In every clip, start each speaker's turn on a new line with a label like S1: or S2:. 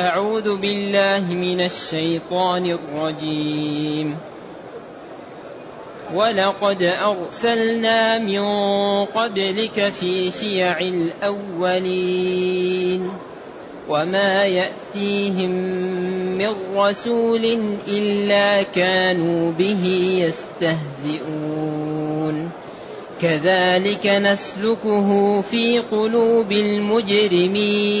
S1: أعوذ بالله من الشيطان الرجيم. ولقد أرسلنا من قبلك في شيع الأولين وما يأتيهم من رسول إلا كانوا به يستهزئون. كذلك نسلكه في قلوب المجرمين.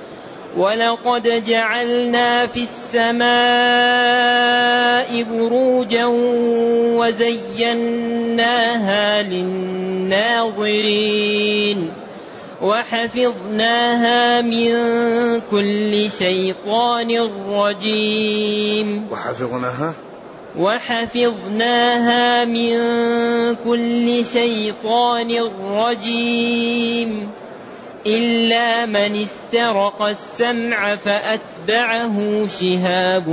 S1: ولقد جعلنا في السماء بروجا وزيناها للناظرين وحفظناها من كل شيطان رجيم
S2: وحفظناها؟
S1: وحفظناها من كل شيطان رجيم إلا من استرق السمع فأتبعه شهاب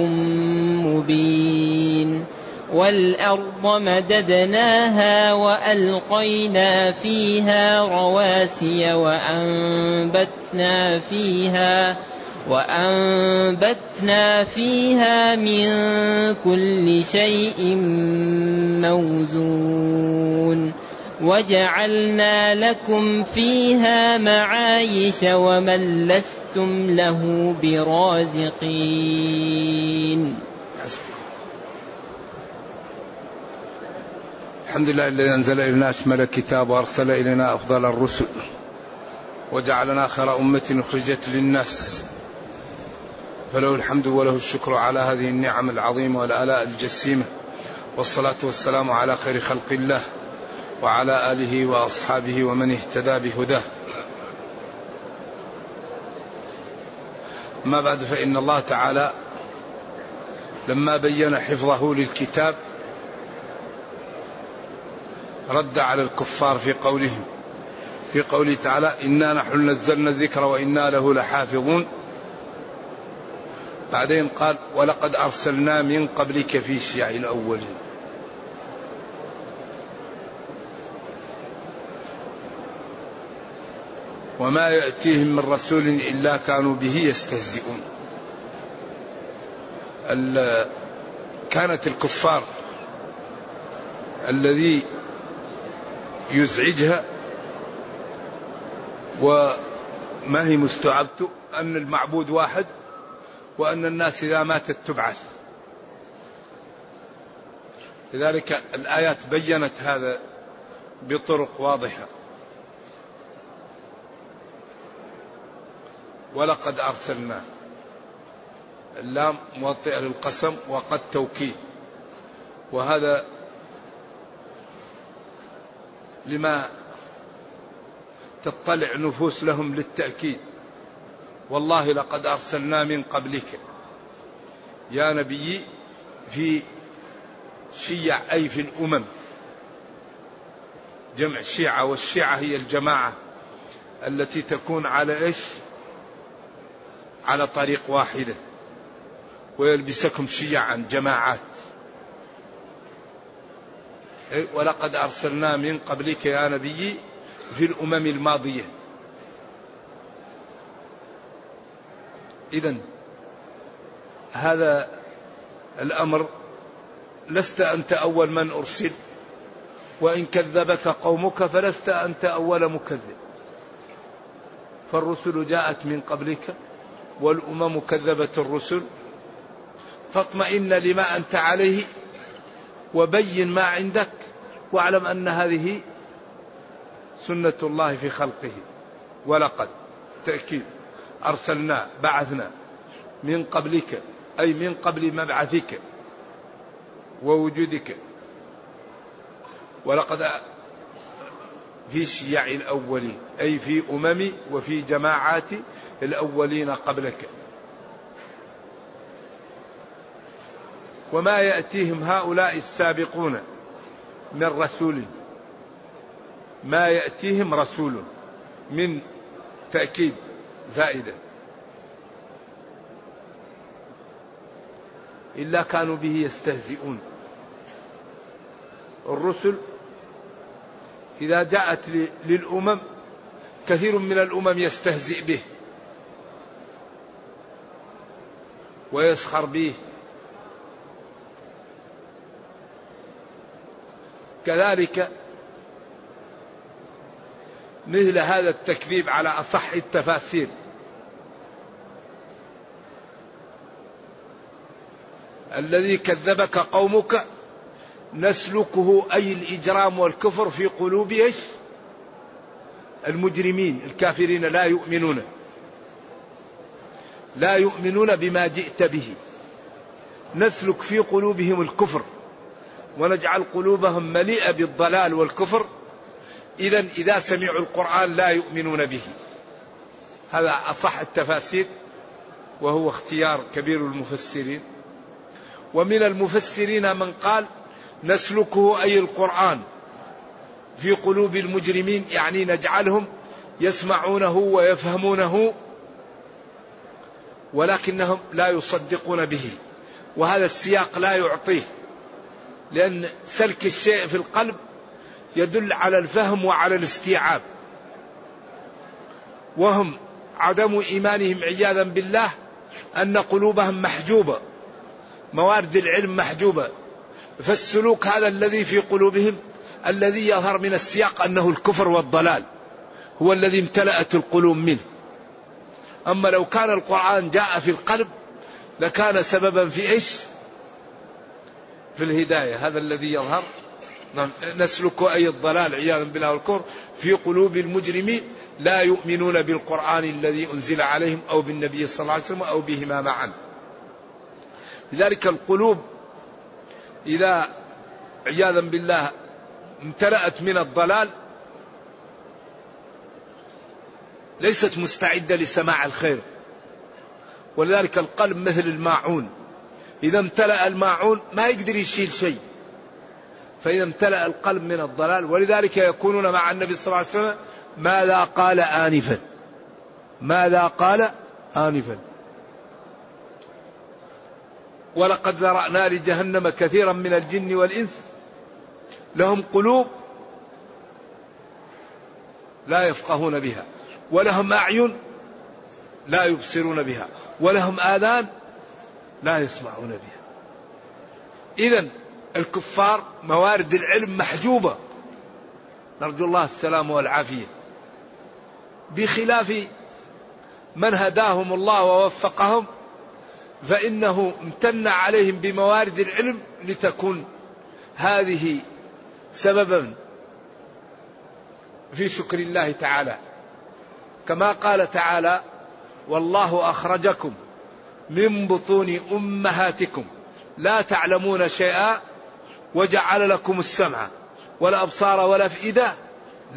S1: مبين. والأرض مددناها وألقينا فيها رواسي وأنبتنا فيها وأنبتنا فيها من كل شيء موزون. وجعلنا لكم فيها معايش ومن لستم له برازقين.
S2: الحمد لله الذي أنزل إلينا أشمل الكتاب وأرسل إلينا أفضل الرسل وجعلنا خير أمة أخرجت للناس. فله الحمد وله الشكر على هذه النعم العظيمة والآلاء الجسيمة والصلاة والسلام على خير خلق الله. وعلى آله وأصحابه ومن اهتدى بهداه. ما بعد فإن الله تعالى لما بين حفظه للكتاب رد على الكفار في قولهم في قوله تعالى إنا نحن نزلنا الذكر وإنا له لحافظون بعدين قال ولقد أرسلنا من قبلك في شيع الأولين وما يأتيهم من رسول إلا كانوا به يستهزئون. كانت الكفار الذي يزعجها وما هي مستوعبته أن المعبود واحد وأن الناس إذا ماتت تبعث. لذلك الآيات بينت هذا بطرق واضحة. ولقد أرسلنا. اللام موطئة للقسم وقد توكيد. وهذا لما تطلع نفوس لهم للتأكيد. والله لقد أرسلنا من قبلك. يا نبي في شيع أي في الأمم. جمع شيعة والشيعة هي الجماعة التي تكون على إيش؟ على طريق واحدة ويلبسكم شيعا جماعات. ولقد أرسلنا من قبلك يا نبي في الأمم الماضية. إذا هذا الأمر لست أنت أول من أرسل وإن كذبك قومك فلست أنت أول مكذب. فالرسل جاءت من قبلك والأمم كذبت الرسل فاطمئن لما أنت عليه وبين ما عندك واعلم أن هذه سنة الله في خلقه. ولقد تأكيد أرسلنا بعثنا من قبلك أي من قبل مبعثك ووجودك. ولقد في شيع الأولين أي في أمم وفي جماعات الأولين قبلك. وما يأتيهم هؤلاء السابقون من رسول. ما يأتيهم رسول من تأكيد زائدة. إلا كانوا به يستهزئون. الرسل إذا جاءت للأمم كثير من الأمم يستهزئ به. ويسخر به. كذلك مثل هذا التكذيب على أصح التفاسير. الذي كذبك قومك نسلكه أي الإجرام والكفر في قلوب المجرمين الكافرين لا يؤمنون. لا يؤمنون بما جئت به. نسلك في قلوبهم الكفر ونجعل قلوبهم مليئة بالضلال والكفر. إذا إذا سمعوا القرآن لا يؤمنون به. هذا أصح التفاسير وهو اختيار كبير المفسرين. ومن المفسرين من قال نسلكه أي القرآن في قلوب المجرمين يعني نجعلهم يسمعونه ويفهمونه ولكنهم لا يصدقون به. وهذا السياق لا يعطيه. لأن سلك الشيء في القلب يدل على الفهم وعلى الاستيعاب. وهم عدم إيمانهم عياذا بالله أن قلوبهم محجوبة. موارد العلم محجوبة. فالسلوك هذا الذي في قلوبهم الذي يظهر من السياق أنه الكفر والضلال. هو الذي امتلأت القلوب منه. أما لو كان القرآن جاء في القلب لكان سببا في إيش؟ في الهداية. هذا الذي يظهر. نعم نسلك أي الضلال عياذا بالله والكفر في قلوب المجرمين. لا يؤمنون بالقرآن الذي أنزل عليهم أو بالنبي صلى الله عليه وسلم أو بهما معا. لذلك القلوب إذا عياذا بالله امتلأت من الضلال ليست مستعدة لسماع الخير. ولذلك القلب مثل الماعون. إذا امتلأ الماعون ما يقدر يشيل شيء. فإذا امتلأ القلب من الضلال ولذلك يكونون مع النبي صلى الله عليه وسلم ماذا قال آنفا؟ ماذا قال آنفا؟ ولقد ذرأنا لجهنم كثيرا من الجن والإنس. لهم قلوب لا يفقهون بها. ولهم أعين لا يبصرون بها ولهم آذان لا يسمعون بها. إذا الكفار موارد العلم محجوبة. نرجو الله السلام والعافية. بخلاف من هداهم الله ووفقهم فإنه امتن عليهم بموارد العلم لتكون هذه سببا في شكر الله تعالى. كما قال تعالى والله أخرجكم من بطون أمهاتكم. لا تعلمون شيئا وجعل لكم السمع والأبصار والأفئدة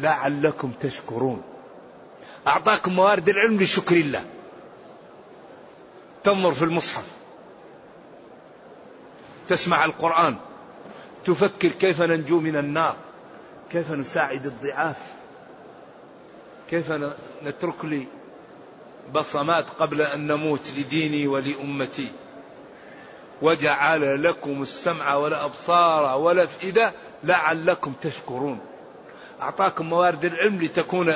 S2: لعلكم تشكرون. أعطاكم موارد العلم لشكر الله. تنظر في المصحف. تسمع القرآن. تفكر كيف ننجو من النار. كيف نساعد الضعاف. كيف نترك لي بصمات قبل أن نموت لديني ولأمتي؟ وجعل لكم السمع والأبصار والأفئدة لعلكم تشكرون. أعطاكم موارد العلم لتكون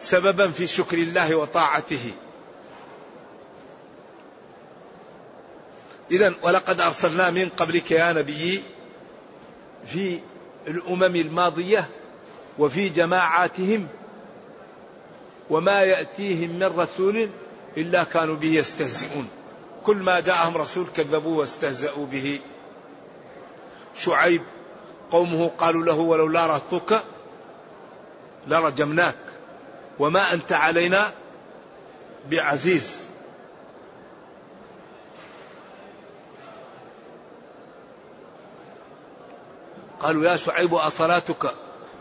S2: سببا في شكر الله وطاعته. إذا ولقد أرسلنا من قبلك يا نبي في الأمم الماضية وفي جماعاتهم وما يأتيهم من رسول إلا كانوا به يستهزئون. كل ما جاءهم رسول كذبوه واستهزأوا به. شعيب قومه قالوا له ولولا رهطك لرجمناك وما أنت علينا بعزيز. قالوا يا شعيب أصلاتك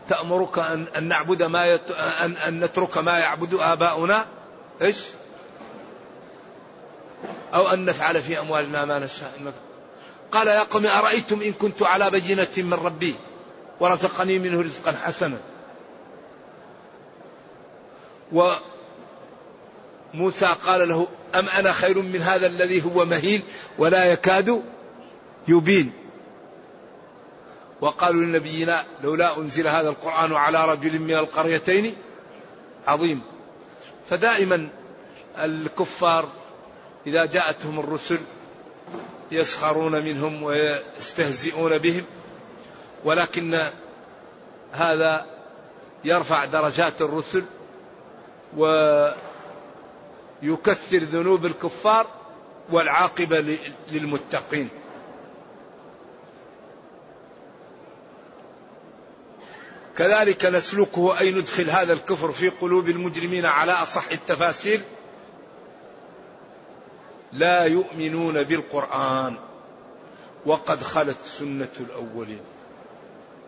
S2: تأمرك أن, أن نعبد ما يت... أن, أن نترك ما يعبد آباؤنا؟ إيش؟ أو أن نفعل في أموالنا ما نشاء. إنك قال يا قوم أرأيتم إن كنت على بينة من ربي ورزقني منه رزقا حسنا؟ وموسى قال له أم أنا خير من هذا الذي هو مهين ولا يكاد يبين؟ وقالوا لنبينا لولا أنزل هذا القرآن على رجل من القريتين عظيم. فدائما الكفار إذا جاءتهم الرسل يسخرون منهم ويستهزئون بهم ولكن هذا يرفع درجات الرسل ويكثر ذنوب الكفار والعاقبة للمتقين. كذلك نسلكه أي ندخل هذا الكفر في قلوب المجرمين على أصح التفاسير. لا يؤمنون بالقرآن وقد خلت سنة الأولين.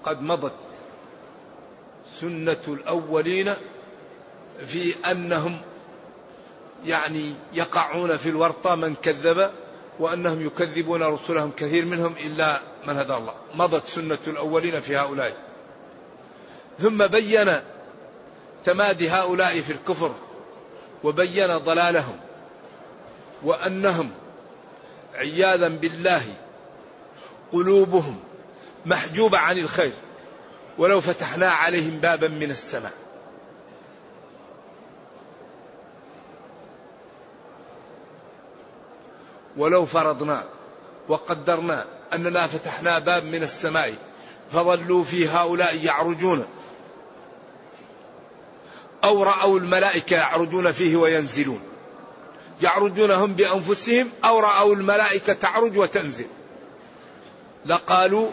S2: قد مضت سنة الأولين في أنهم يعني يقعون في الورطة من كذب وأنهم يكذبون رسلهم كثير منهم إلا من هدى الله. مضت سنة الأولين في هؤلاء. ثم بين تمادي هؤلاء في الكفر وبين ضلالهم وأنهم عياذا بالله قلوبهم محجوبة عن الخير ولو فتحنا عليهم بابا من السماء. ولو فرضنا وقدرنا أننا فتحنا باب من السماء فظلوا في هؤلاء يعرجون أو رأوا الملائكة يعرجون فيه وينزلون. يعرجون هم بأنفسهم أو رأوا الملائكة تعرج وتنزل. لقالوا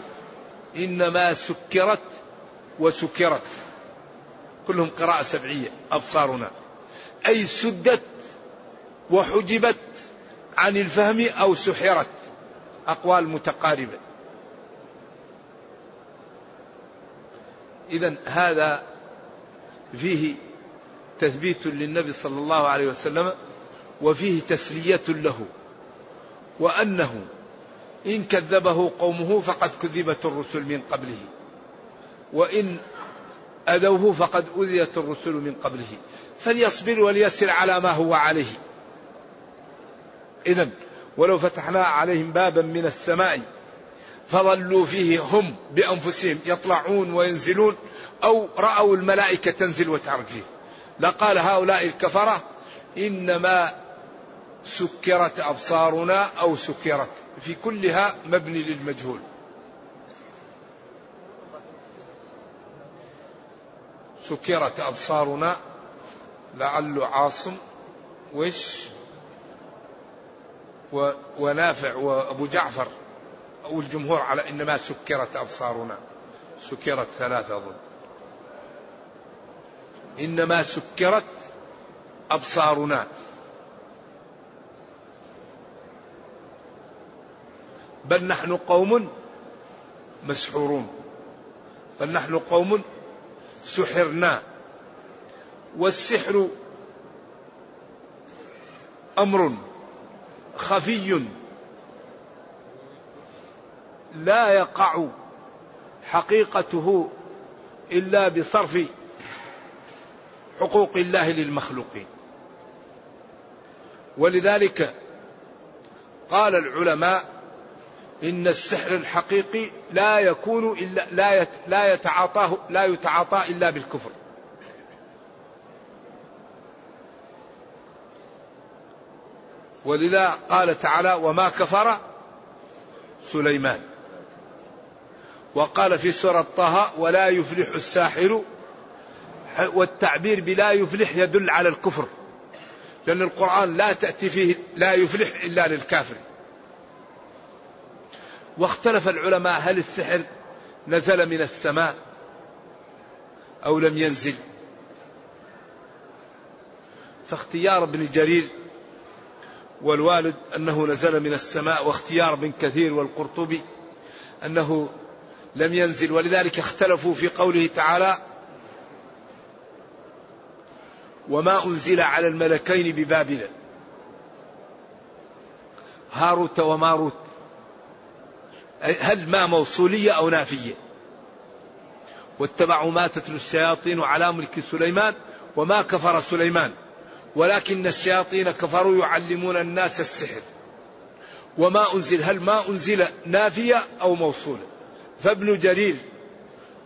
S2: إنما سكرت وسكرت. كلهم قراءة سبعية أبصارنا. أي سدت وحجبت عن الفهم أو سحرت. أقوال متقاربة. إذا هذا فيه تثبيت للنبي صلى الله عليه وسلم وفيه تسلية له وأنه إن كذبه قومه فقد كذبت الرسل من قبله وإن أذوه فقد أذيت الرسل من قبله. فليصبر وليسر على ما هو عليه. إذا ولو فتحنا عليهم بابا من السماء فظلوا فيه هم بأنفسهم يطلعون وينزلون أو رأوا الملائكة تنزل وتعرج فيه. لقال هؤلاء الكفرة إنما سكرت أبصارنا أو سكرت في كلها مبني للمجهول. سكرت أبصارنا لعل عاصم وش؟ ونافع وأبو جعفر أو الجمهور على إنما سكرت أبصارنا. سكرت ثلاثة أظن إنما سكرت أبصارنا. بل نحن قوم مسحورون. بل نحن قوم سحرنا. والسحر أمر خفي. لا يقع حقيقته إلا بصرف حقوق الله للمخلوقين ولذلك قال العلماء إن السحر الحقيقي لا يكون إلا لا لا يتعاطاه لا يتعاطى إلا بالكفر. ولذا قال تعالى وما كفر سليمان وقال في سورة طه ولا يفلح الساحر والتعبير بلا يفلح يدل على الكفر. لأن القرآن لا تأتي فيه لا يفلح إلا للكافر. واختلف العلماء هل السحر نزل من السماء أو لم ينزل. فاختيار ابن جرير والوالد أنه نزل من السماء واختيار ابن كثير والقرطبي أنه لم ينزل. ولذلك اختلفوا في قوله تعالى وما أنزل على الملكين ببابل. هاروت وماروت. هل ما موصولية أو نافية؟ واتبعوا ما تتلو الشياطين على ملك سليمان وما كفر سليمان. ولكن الشياطين كفروا يعلمون الناس السحر. وما أنزل هل ما أنزل نافية أو موصولة؟ فابن جرير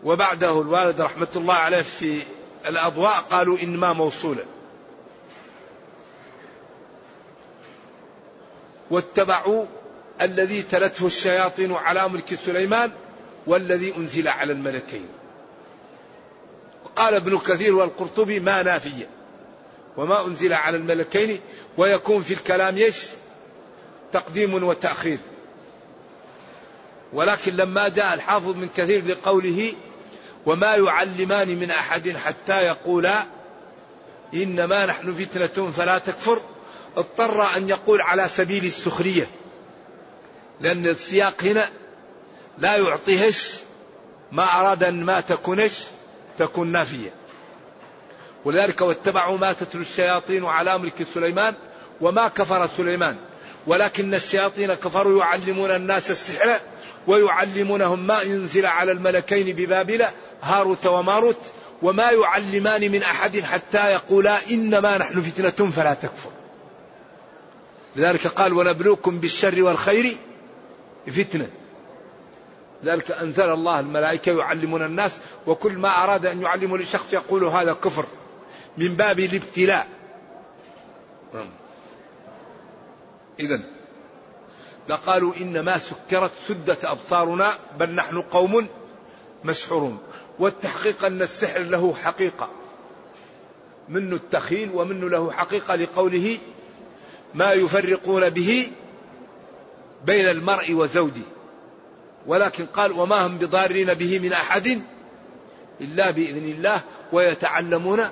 S2: وبعده الوالد رحمة الله عليه في الأضواء قالوا إنما موصولة. واتبعوا الذي تلته الشياطين على ملك سليمان والذي أنزل على الملكين. قال ابن كثير والقرطبي ما نافية وما أنزل على الملكين ويكون في الكلام يش تقديم وتأخير. ولكن لما جاء الحافظ من كثير لقوله وما يعلمان من أحد حتى يقولا إنما نحن فتنة فلا تكفر. اضطر أن يقول على سبيل السخرية لأن السياق هنا لا يعطيهش ما أراد أن ما تكونش تكون نافية. ولذلك واتبعوا ما تتلو الشياطين على ملك سليمان وما كفر سليمان. ولكن الشياطين كفروا يعلمون الناس السحر ويعلمونهم ما ينزل على الملكين ببابل هاروت وماروت وما يعلمان من أحد حتى يقولا إنما نحن فتنة فلا تكفر. لذلك قال ونبلوكم بالشر والخير فتنة. لذلك أنزل الله الملائكة يعلمون الناس وكل ما أراد أن يعلمه لشخص يقول هذا كفر من باب الابتلاء. إذا لقالوا إنما سكرت سدة أبصارنا بل نحن قوم مسحورون والتحقيق أن السحر له حقيقة. منه التخيل ومنه له حقيقة لقوله ما يفرقون به بين المرء وزوجه. ولكن قال وما هم بضارين به من أحد إلا بإذن الله ويتعلمون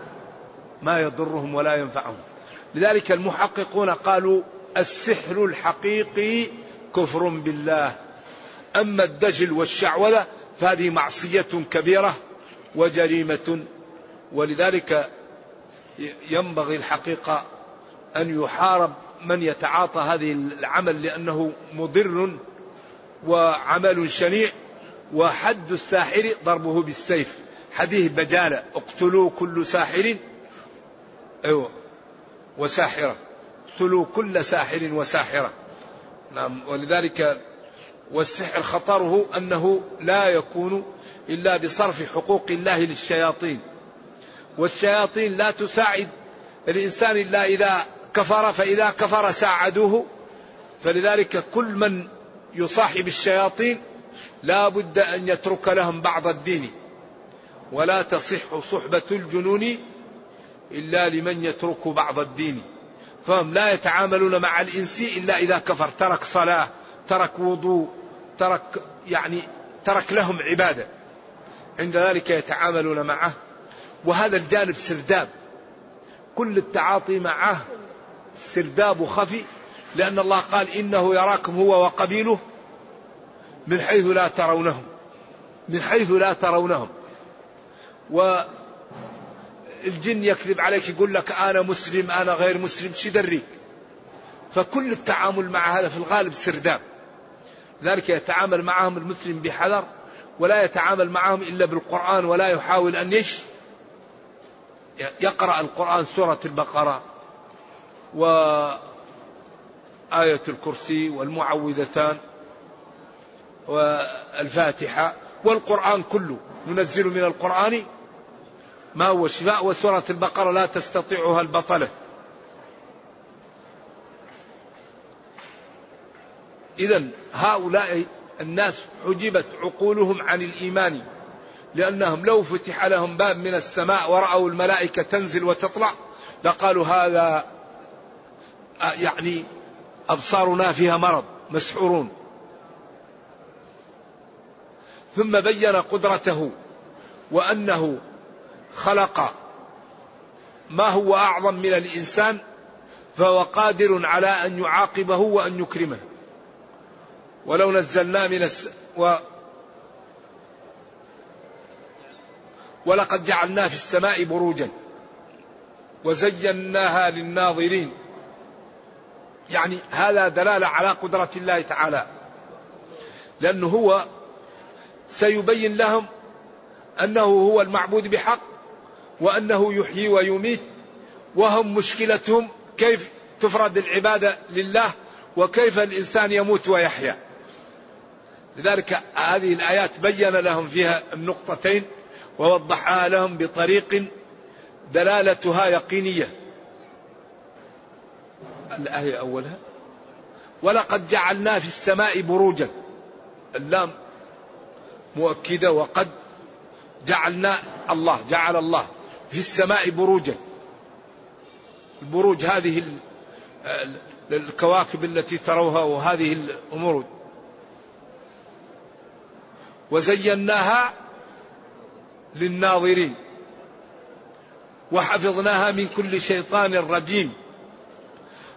S2: ما يضرهم ولا ينفعهم. لذلك المحققون قالوا السحر الحقيقي كفر بالله. أما الدجل والشعوذة فهذه معصية كبيرة وجريمة ولذلك ينبغي الحقيقة أن يحارب من يتعاطى هذه العمل لأنه مضر وعمل شنيع وحد الساحر ضربه بالسيف. حديث بجالة اقتلوا كل ساحر أيوة وساحرة. اقتلوا كل ساحر وساحرة. نعم ولذلك والسحر خطره أنه لا يكون إلا بصرف حقوق الله للشياطين. والشياطين لا تساعد الإنسان إلا إذا كفر فإذا كفر ساعدوه. فلذلك كل من يصاحب الشياطين لا بد أن يترك لهم بعض الدين. ولا تصح صحبة الجنون إلا لمن يترك بعض الدين. فهم لا يتعاملون مع الإنس إلا إذا كفر ترك صلاة ترك وضوء ترك يعني ترك لهم عبادة. عند ذلك يتعاملون معه. وهذا الجانب سرداب. كل التعاطي معه سرداب خفي لأن الله قال إنه يراكم هو وقبيله من حيث لا ترونهم. من حيث لا ترونهم. و الجن يكذب عليك يقول لك أنا مسلم أنا غير مسلم شي دريك فكل التعامل مع هذا في الغالب سرداب. ذلك يتعامل معهم المسلم بحذر ولا يتعامل معهم إلا بالقرآن ولا يحاول أن يش يقرأ القرآن سورة البقرة وآية الكرسي والمعوذتان والفاتحة والقرآن كله. ننزل من القرآن ما هو الشفاء وسورة البقرة لا تستطيعها البطلة. إذا هؤلاء الناس حجبت عقولهم عن الإيمان لأنهم لو فتح لهم باب من السماء ورأوا الملائكة تنزل وتطلع لقالوا هذا يعني أبصارنا فيها مرض مسحورون. ثم بين قدرته وأنه خلق ما هو أعظم من الإنسان فهو قادر على أن يعاقبه وأن يكرمه. ولو نزلنا من الس... و... ولقد جعلنا في السماء بروجا وزيناها للناظرين. يعني هذا دلالة على قدرة الله تعالى. لأنه هو سيبين لهم أنه هو المعبود بحق وأنه يحيي ويميت وهم مشكلتهم كيف تفرد العبادة لله وكيف الإنسان يموت ويحيا. لذلك هذه الآيات بين لهم فيها النقطتين ووضحها لهم بطريق دلالتها يقينية. الآية أولها؟ ولقد جعلنا في السماء بروجا. اللام مؤكدة وقد جعلنا الله جعل الله في السماء بروجا. البروج هذه الكواكب التي تروها وهذه الأمور. وزيناها للناظرين وحفظناها من كل شيطان رجيم.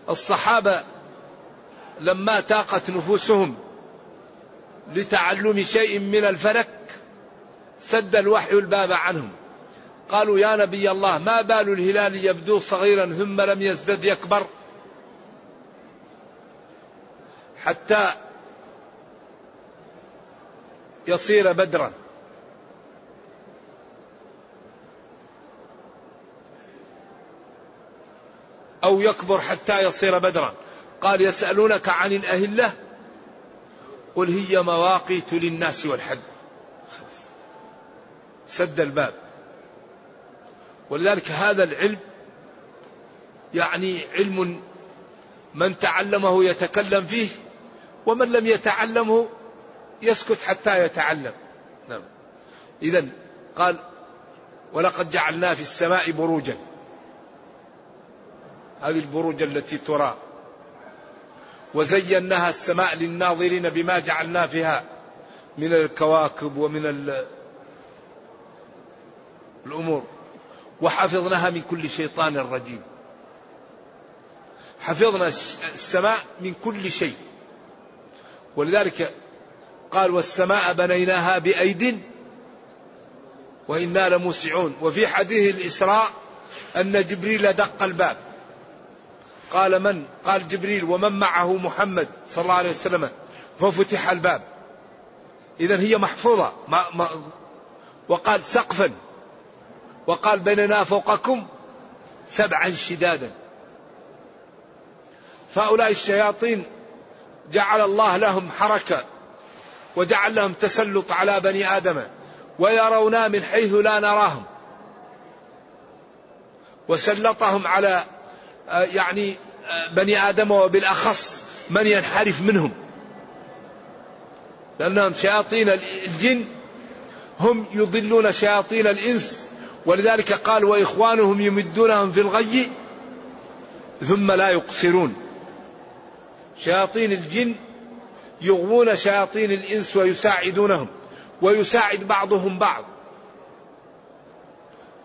S2: الصحابة لما تاقت نفوسهم لتعلم شيء من الفلك سد الوحي الباب عنهم. قالوا يا نبي الله ما بال الهلال يبدو صغيرا ثم لم يزدد يكبر؟ حتى يصير بدرا. أو يكبر حتى يصير بدرا. قال يسألونك عن الأهلة؟ قل هي مواقيت للناس والحج. سد الباب. ولذلك هذا العلم يعني علم من تعلمه يتكلم فيه ومن لم يتعلمه يسكت حتى يتعلم. نعم. إذا قال ولقد جعلنا في السماء بروجا. هذه البروج التي ترى. وزيناها السماء للناظرين بما جعلنا فيها من الكواكب ومن الأمور. وحفظناها من كل شيطان رجيم. حفظنا السماء من كل شيء. ولذلك قال والسماء بنيناها بأيد وإنا لموسعون. وفي حديث الإسراء أن جبريل دق الباب. قال من؟ قال جبريل ومن معه محمد صلى الله عليه وسلم. ففتح الباب. إذا هي محفوظة. ما ما وقال سقفا. وقال بيننا فوقكم سبعا شدادا. فهؤلاء الشياطين جعل الله لهم حركة. وجعل لهم تسلط على بني آدم ويرونا من حيث لا نراهم. وسلطهم على آه، يعني آه، بني آدم وبالأخص من ينحرف منهم. لأنهم شياطين الجن هم يضلون شياطين الإنس. ولذلك قال وإخوانهم يمدونهم في الغي ثم لا يقصرون. شياطين الجن يغوون شياطين الإنس ويساعدونهم ويساعد بعضهم بعض.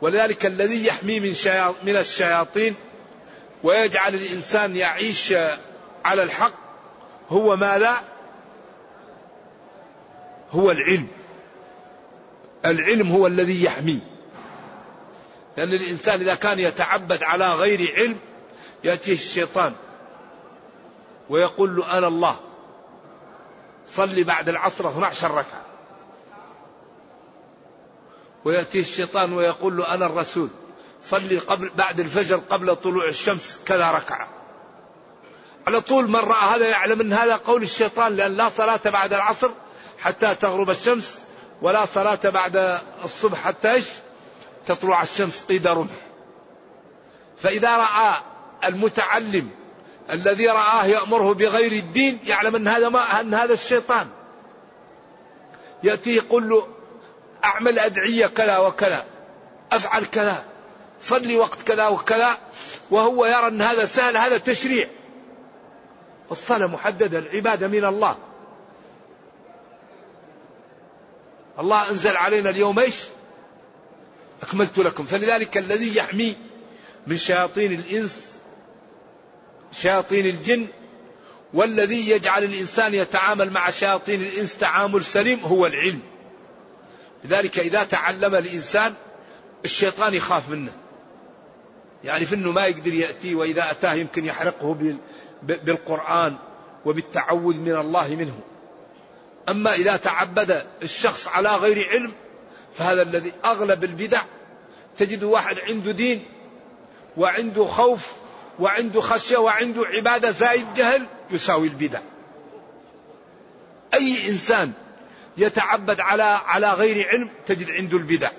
S2: ولذلك الذي يحمي من, من الشياطين ويجعل الإنسان يعيش على الحق هو ماذا؟ هو العلم. العلم هو الذي يحميه لأن الإنسان إذا كان يتعبد على غير علم يأتيه الشيطان ويقول له أنا الله. صلي بعد العصر 12 ركعة. ويأتيه الشيطان ويقول له أنا الرسول. صلي قبل بعد الفجر قبل طلوع الشمس كذا ركعة. على طول من رأى هذا يعلم أن هذا قول الشيطان لأن لا صلاة بعد العصر حتى تغرب الشمس ولا صلاة بعد الصبح حتى إيش؟ تطلع الشمس قيد رمح فإذا رأى المتعلم الذي رآه يأمره بغير الدين يعلم أن هذا ما أن هذا الشيطان. يأتي يقول له أعمل أدعية كذا وكذا أفعل كذا صلي وقت كذا وكذا وهو يرى أن هذا سهل هذا تشريع. الصلاة محددة العبادة من الله. الله أنزل علينا اليوم إيش؟ أكملت لكم. فلذلك الذي يحمي من شياطين الإنس شياطين الجن والذي يجعل الإنسان يتعامل مع شياطين الإنس تعامل سليم هو العلم. لذلك إذا تعلم الإنسان الشيطان يخاف منه. يعرف أنه ما يقدر يأتي وإذا أتاه يمكن يحرقه بالقرآن وبالتعوذ من الله منه. أما إذا تعبد الشخص على غير علم فهذا الذي أغلب البدع تجد واحد عنده دين وعنده خوف وعنده خشية وعنده عبادة زائد جهل يساوي البدع. أي إنسان يتعبد على على غير علم تجد عنده البدع.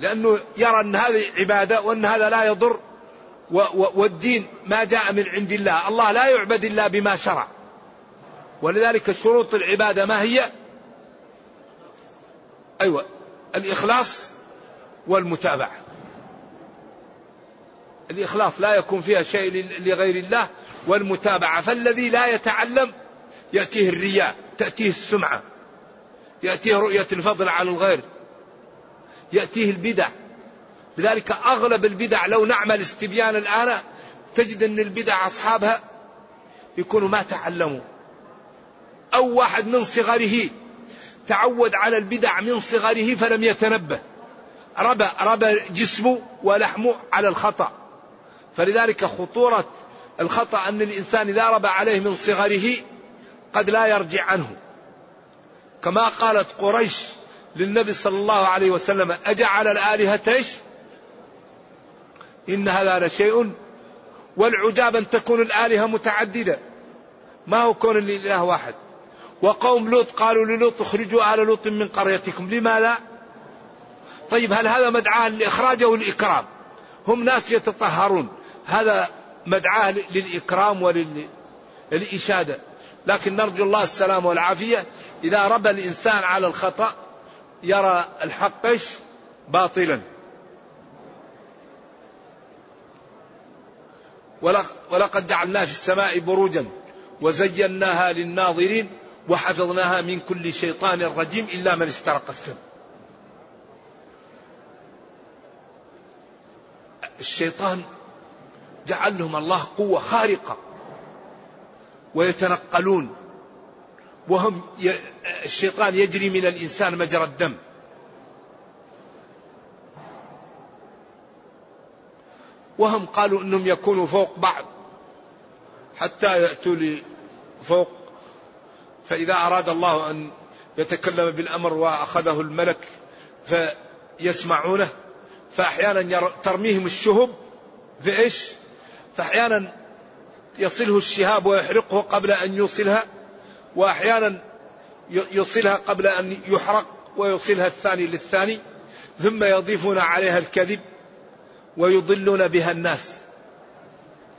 S2: لأنه يرى أن هذه عبادة وأن هذا لا يضر والدين ما جاء من عند الله. الله لا يعبد إلا بما شرع. ولذلك شروط العبادة ما هي؟ أيوة الإخلاص والمتابعة. الإخلاص لا يكون فيها شيء لغير الله والمتابعة. فالذي لا يتعلم يأتيه الرياء تأتيه السمعة يأتيه رؤية الفضل على الغير يأتيه البدع. لذلك أغلب البدع لو نعمل استبيان الآن تجد أن البدع أصحابها يكونوا ما تعلموا. أو واحد من صغره تعود على البدع من صغره فلم يتنبه. ربى ربى جسمه ولحمه على الخطأ. فلذلك خطورة الخطأ أن الإنسان إذا ربى عليه من صغره قد لا يرجع عنه. كما قالت قريش للنبي صلى الله عليه وسلم أجعل الآلهة إيش؟ إن هذا لشيء والعجاب أن تكون الآلهة متعددة. ما هو كون الإله واحد؟ وقوم لوط قالوا للوط اخرجوا آل لوط من قريتكم. لماذا طيب هل هذا مدعاة للإخراج أو الإكرام هم ناس يتطهرون. هذا مدعاة للإكرام وللإشادة لكن نرجو الله السلام والعافية. إذا ربى الإنسان على الخطأ يرى الحق باطلا. ولقد جعلنا في السماء بروجا وزيناها للناظرين وحفظناها من كل شيطان رجيم إلا من استرق السم. الشيطان جعل لهم الله قوة خارقة. ويتنقلون. وهم ي... الشيطان يجري من الإنسان مجرى الدم. وهم قالوا إنهم يكونوا فوق بعض. حتى يأتوا لفوق فإذا أراد الله أن يتكلم بالأمر وأخذه الملك فيسمعونه فأحيانا ترميهم الشهب. في إيش؟ فأحيانا يصله الشهاب ويحرقه قبل أن يوصلها وأحيانا يوصلها قبل أن يحرق ويوصلها الثاني للثاني ثم يضيفون عليها الكذب ويضلون بها الناس.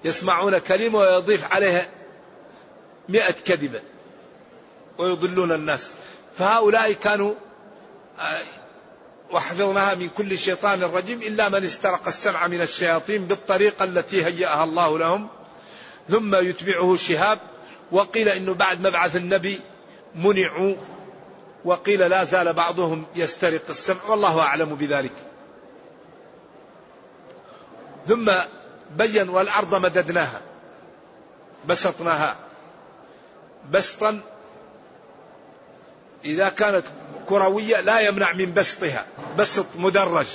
S2: يسمعون كلمة ويضيف عليها مئة كذبة ويضلون الناس. فهؤلاء كانوا آه، وحفظناها من كل شيطان رجيم إلا من استرق السمع من الشياطين بالطريقة التي هيأها الله لهم. ثم يتبعه شهاب. وقيل إنه بعد مبعث النبي منعوا. وقيل لا زال بعضهم يسترق السمع. والله أعلم بذلك. ثم بين والأرض مددناها. بسطناها. بسطا إذا كانت كروية لا يمنع من بسطها بسط مدرج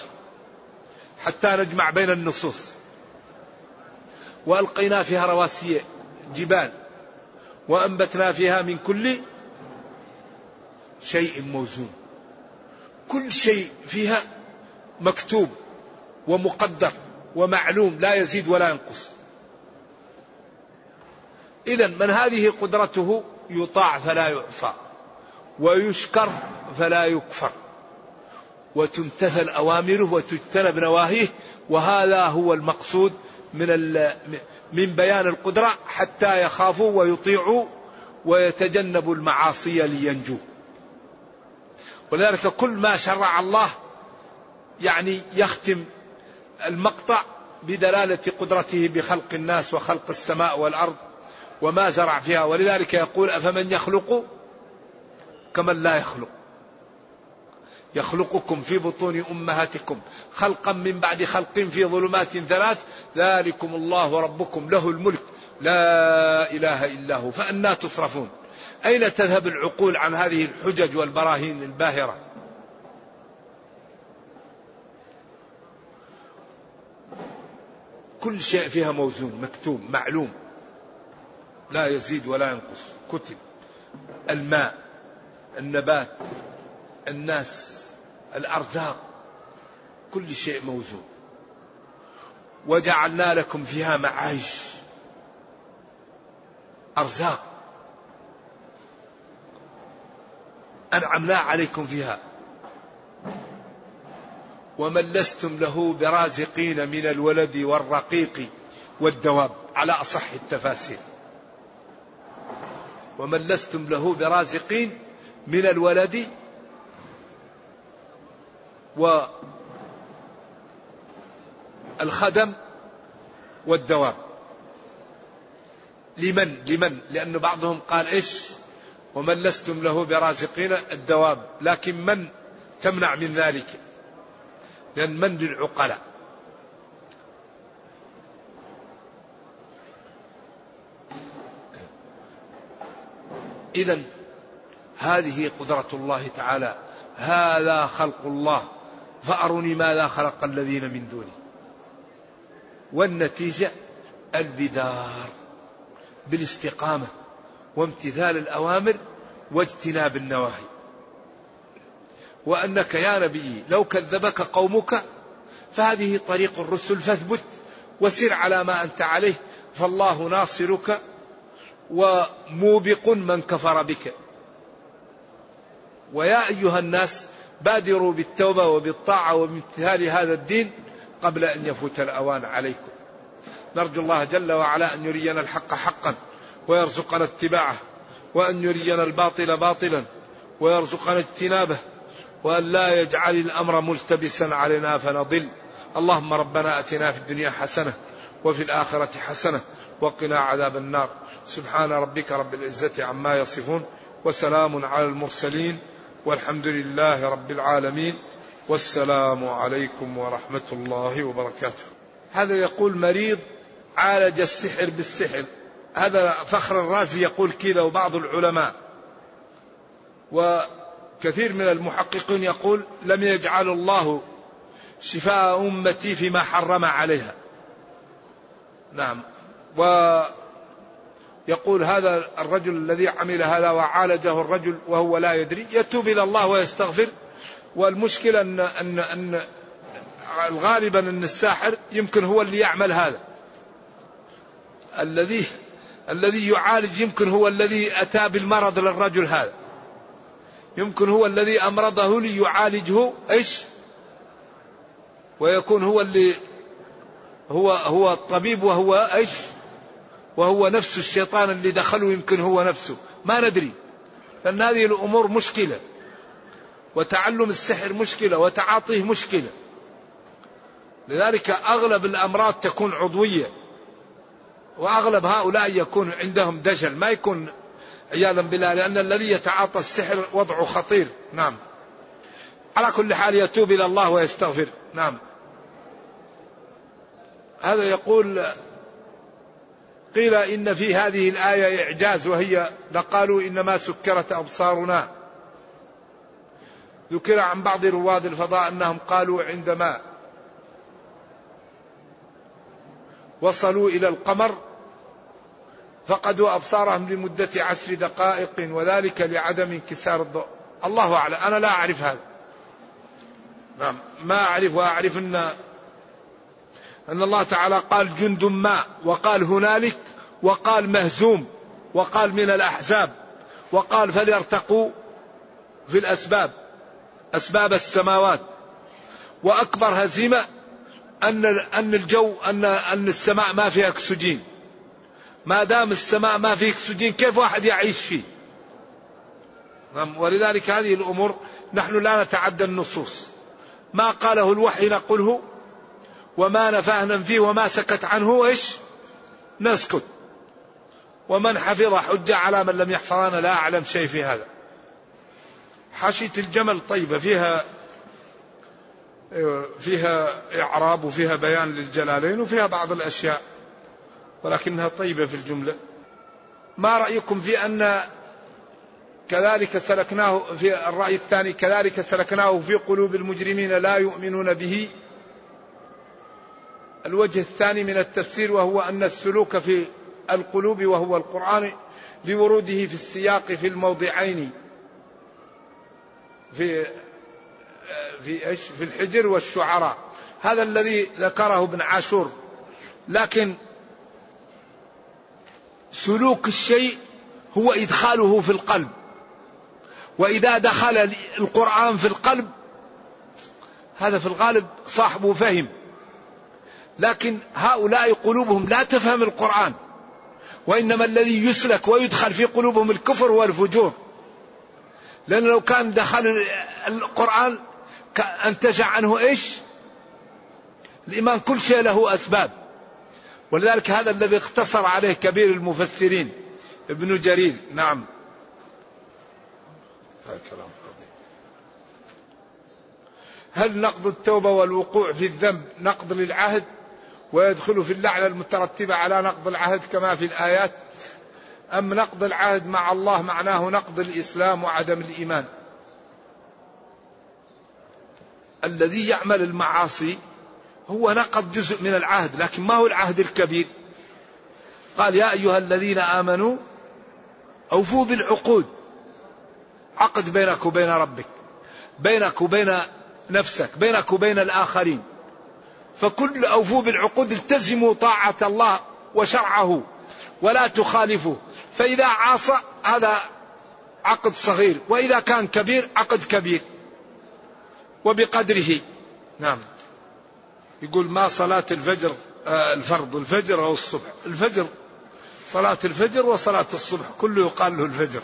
S2: حتى نجمع بين النصوص. وألقينا فيها رواسي جبال وأنبتنا فيها من كل شيء موزون. كل شيء فيها مكتوب ومقدر ومعلوم لا يزيد ولا ينقص. اذا من هذه قدرته يطاع فلا يعصى. ويشكر فلا يكفر. وتمتثل أوامره وتجتنب نواهيه وهذا هو المقصود من من بيان القدرة حتى يخافوا ويطيعوا ويتجنبوا المعاصي لينجوا ولذلك كل ما شرع الله يعني يختم المقطع بدلالة قدرته بخلق الناس وخلق السماء والأرض وما زرع فيها. ولذلك يقول أفمن يخلق كمن لا يخلق. يخلقكم في بطون أمهاتكم خلقا من بعد خلق في ظلمات ثلاث ذلكم الله ربكم له الملك. لا إله إلا هو. فانى تصرفون. أين تذهب العقول عن هذه الحجج والبراهين الباهرة؟ كل شيء فيها موزون مكتوب معلوم. لا يزيد ولا ينقص. كتب. الماء. النبات الناس الأرزاق كل شيء موزون. وجعلنا لكم فيها معايش أرزاق. أنعمنا عليكم فيها. ومن لستم له برازقين من الولد والرقيق والدواب على أصح التفاسير ومن لستم له برازقين من الولد والخدم والدواب. لمن؟ لمن؟ لأن بعضهم قال إيش؟ ومن لستم له برازقين؟ الدواب. لكن من تمنع من ذلك؟ لأن من للعقلاء. إذا هذه قدرة الله تعالى. هذا خلق الله. فأروني ماذا خلق الذين من دونه والنتيجة البدار. بالاستقامة وامتثال الأوامر واجتناب النواهي. وأنك يا نبي لو كذبك قومك فهذه طريق الرسل فاثبت وسر على ما أنت عليه فالله ناصرك وموبق من كفر بك. ويا أيها الناس بادروا بالتوبة وبالطاعة وبامتثال هذا الدين قبل أن يفوت الأوان عليكم. نرجو الله جل وعلا أن يرينا الحق حقا ويرزقنا اتباعه وأن يرينا الباطل باطلا ويرزقنا اجتنابه وأن لا يجعل الأمر ملتبسا علينا فنضل. اللهم ربنا أتنا في الدنيا حسنة وفي الآخرة حسنة وقنا عذاب النار. سبحان ربك رب العزة عما يصفون وسلام على المرسلين. والحمد لله رب العالمين والسلام عليكم ورحمة الله وبركاته. هذا يقول مريض عالج السحر بالسحر. هذا فخر الرازي يقول كذا وبعض العلماء. وكثير من المحققين يقول لم يجعل الله شفاء أمتي فيما حرم عليها. نعم. ويقول هذا الرجل الذي عمل هذا وعالجه الرجل وهو لا يدري يتوب إلى الله ويستغفر. والمشكلة أن, أن, أن غالبا أن الساحر يمكن هو اللي يعمل هذا. الذي الذي يعالج يمكن هو الذي أتى بالمرض للرجل هذا. يمكن هو الذي أمرضه ليعالجه إيش؟ ويكون هو اللي هو هو الطبيب وهو إيش؟ وهو نفس الشيطان اللي دخله يمكن هو نفسه. ما ندري. لأن هذه الأمور مشكلة. وتعلم السحر مشكلة وتعاطيه مشكلة. لذلك أغلب الأمراض تكون عضوية. وأغلب هؤلاء يكون عندهم دجل. ما يكون عياذا بالله لأن الذي يتعاطى السحر وضعه خطير. نعم. على كل حال يتوب إلى الله ويستغفر. نعم. هذا يقول قيل إن في هذه الآية إعجاز وهي لقالوا إنما سكرت أبصارنا. ذكر عن بعض رواد الفضاء أنهم قالوا عندما وصلوا إلى القمر فقدوا أبصارهم لمدة عشر دقائق وذلك لعدم انكسار الضوء. الله أعلم. أنا لا أعرف هذا. نعم. ما أعرف وأعرف أن أن الله تعالى قال جند ما وقال هنالك وقال مهزوم وقال من الأحزاب وقال فليرتقوا في الأسباب أسباب السماوات. وأكبر هزيمة أن أن الجو أن أن السماء ما فيها أكسجين. ما دام السماء ما فيه أكسجين كيف واحد يعيش فيه؟ نعم، ولذلك هذه الأمور نحن لا نتعدى النصوص. ما قاله الوحي نقوله وما نفاه ننفيه وما سكت عنه إيش نسكت. ومن حفظ حجة على من لم يحفظ أنا لا أعلم شيء في هذا. حاشية الجمل طيبة فيها فيها إعراب وفيها بيان للجلالين وفيها بعض الأشياء ولكنها طيبة في الجملة. ما رأيكم في أن كذلك سلكناه في الرأي الثاني كذلك سلكناه في قلوب المجرمين لا يؤمنون به؟ الوجه الثاني من التفسير وهو أن السلوك في القلوب وهو القرآن لوروده في السياق في الموضعين. في في إيش؟ في الحجر والشعراء. هذا الذي ذكره ابن عاشور. لكن سلوك الشيء هو إدخاله في القلب. وإذا دخل القرآن في القلب هذا في الغالب صاحبه فهم. لكن هؤلاء قلوبهم لا تفهم القرآن وإنما الذي يسلك ويدخل في قلوبهم الكفر والفجور. لأن لو كان دخل القرآن انتجع عنه إيش؟ الإيمان كل شيء له أسباب. ولذلك هذا الذي اختصر عليه كبير المفسرين ابن جرير. نعم. كلام هل نقض التوبة والوقوع في الذنب نقض للعهد؟ ويدخل في اللعنة المترتبة على نقض العهد كما في الآيات. أم نقض العهد مع الله معناه نقض الإسلام وعدم الإيمان؟ الذي يعمل المعاصي هو نقض جزء من العهد لكن ما هو العهد الكبير؟ قال يا أيها الذين آمنوا أوفوا بالعقود. عقد بينك وبين ربك بينك وبين نفسك بينك وبين الآخرين. فكل أوفوا بالعقود التزموا طاعة الله وشرعه ولا تخالفه. فإذا عاصى هذا عقد صغير. وإذا كان كبير عقد كبير. وبقدره. نعم. يقول ما صلاة الفجر آه الفرض الفجر أو الصبح؟ الفجر. صلاة الفجر وصلاة الصبح. كله يقال له الفجر.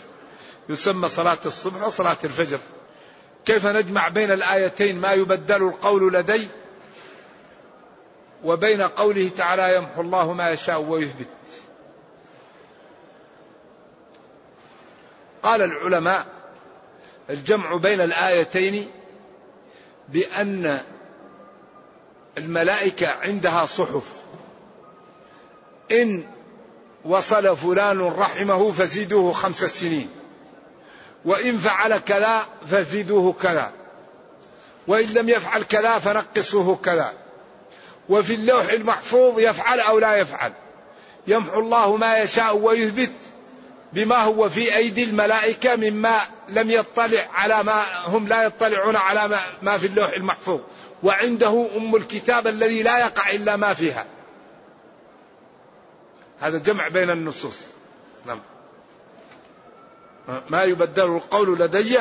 S2: يسمى صلاة الصبح وصلاة الفجر. كيف نجمع بين الآيتين ما يبدل القول لدي وبين قوله تعالى يمحو الله ما يشاء ويثبت. قال العلماء الجمع بين الآيتين بأن الملائكة عندها صحف. إن وصل فلان رحمه فزيدوه خمس سنين. وإن فعل كذا فزيدوه كذا. وإن لم يفعل كذا فنقصوه كذا. وفي اللوح المحفوظ يفعل أو لا يفعل. يمحو الله ما يشاء ويثبت بما هو في أيدي الملائكة مما لم يطلع على ما هم لا يطلعون على ما, في اللوح المحفوظ. وعنده أم الكتاب الذي لا يقع إلا ما فيها. هذا جمع بين النصوص. نعم. ما يبدل القول لدي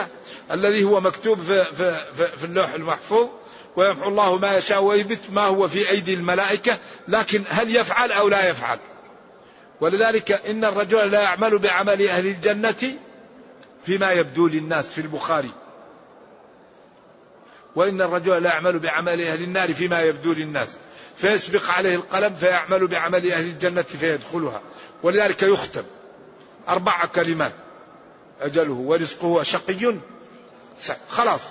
S2: الذي هو مكتوب في, في, في, في اللوح المحفوظ ويمحو الله ما يشاء ويثبت ما هو في أيدي الملائكة لكن هل يفعل أو لا يفعل؟ ولذلك إن الرجل لا يعمل بعمل أهل الجنة فيما يبدو للناس في البخاري. وإن الرجل لا يعمل بعمل أهل النار فيما يبدو للناس. فيسبق عليه القلم فيعمل بعمل أهل الجنة فيدخلها. ولذلك يختم. أربع كلمات. أجله ورزقه شقي خلاص.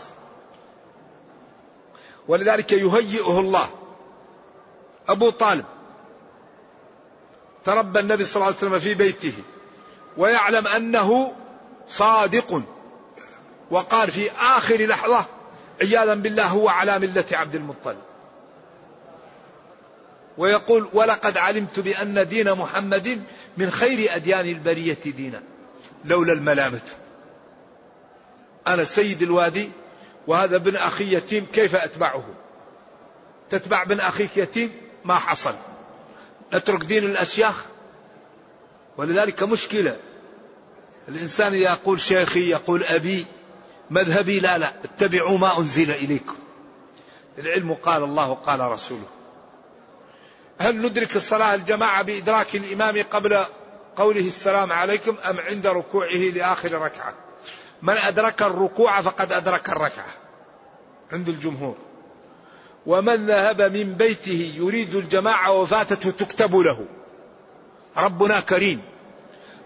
S2: ولذلك يهيئه الله. أبو طالب. تربى النبي صلى الله عليه وسلم في بيته. ويعلم أنه صادق. وقال في آخر لحظة عياذا بالله هو على ملة عبد المطلب. ويقول ولقد علمت بأن دين محمد من خير أديان البرية دينا. لولا الملامة. أنا سيد الوادي وهذا ابن أخي يتيم كيف أتبعه؟ تتبع ابن أخيك يتيم؟ ما حصل. نترك دين الأشياخ؟ ولذلك مشكلة. الإنسان يقول شيخي يقول أبي مذهبي لا لا اتبعوا ما أنزل إليكم. العلم قال الله قال رسوله. هل ندرك الصلاة الجماعة بإدراك الإمام قبل قوله السلام عليكم أم عند ركوعه لآخر ركعة. من أدرك الركوع فقد أدرك الركعة. عند الجمهور. ومن ذهب من بيته يريد الجماعة وفاتته تكتب له. ربنا كريم.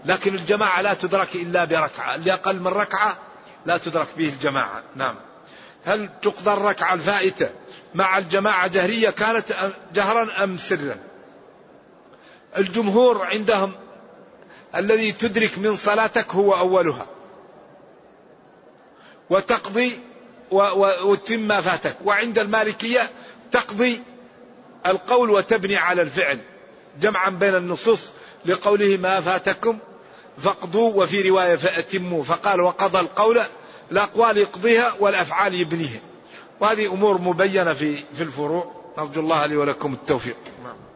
S2: لكن الجماعة لا تدرك إلا بركعة. اللي أقل من ركعة لا تدرك به الجماعة. نعم. هل تقضى الركعة الفائتة مع الجماعة جهرية كانت جهرا أم سرا؟ الجمهور عندهم الذي تدرك من صلاتك هو أولها. وتقضي وتتم ما فاتك. وعند المالكية تقضي القول وتبني على الفعل. جمعا بين النصوص لقوله ما فاتكم فاقضوا وفي رواية فأتموا. فقال وقضى القول الأقوال يقضيها والأفعال يبنيها. وهذه أمور مبينة في في الفروع. نرجو الله لي ولكم التوفيق. نعم.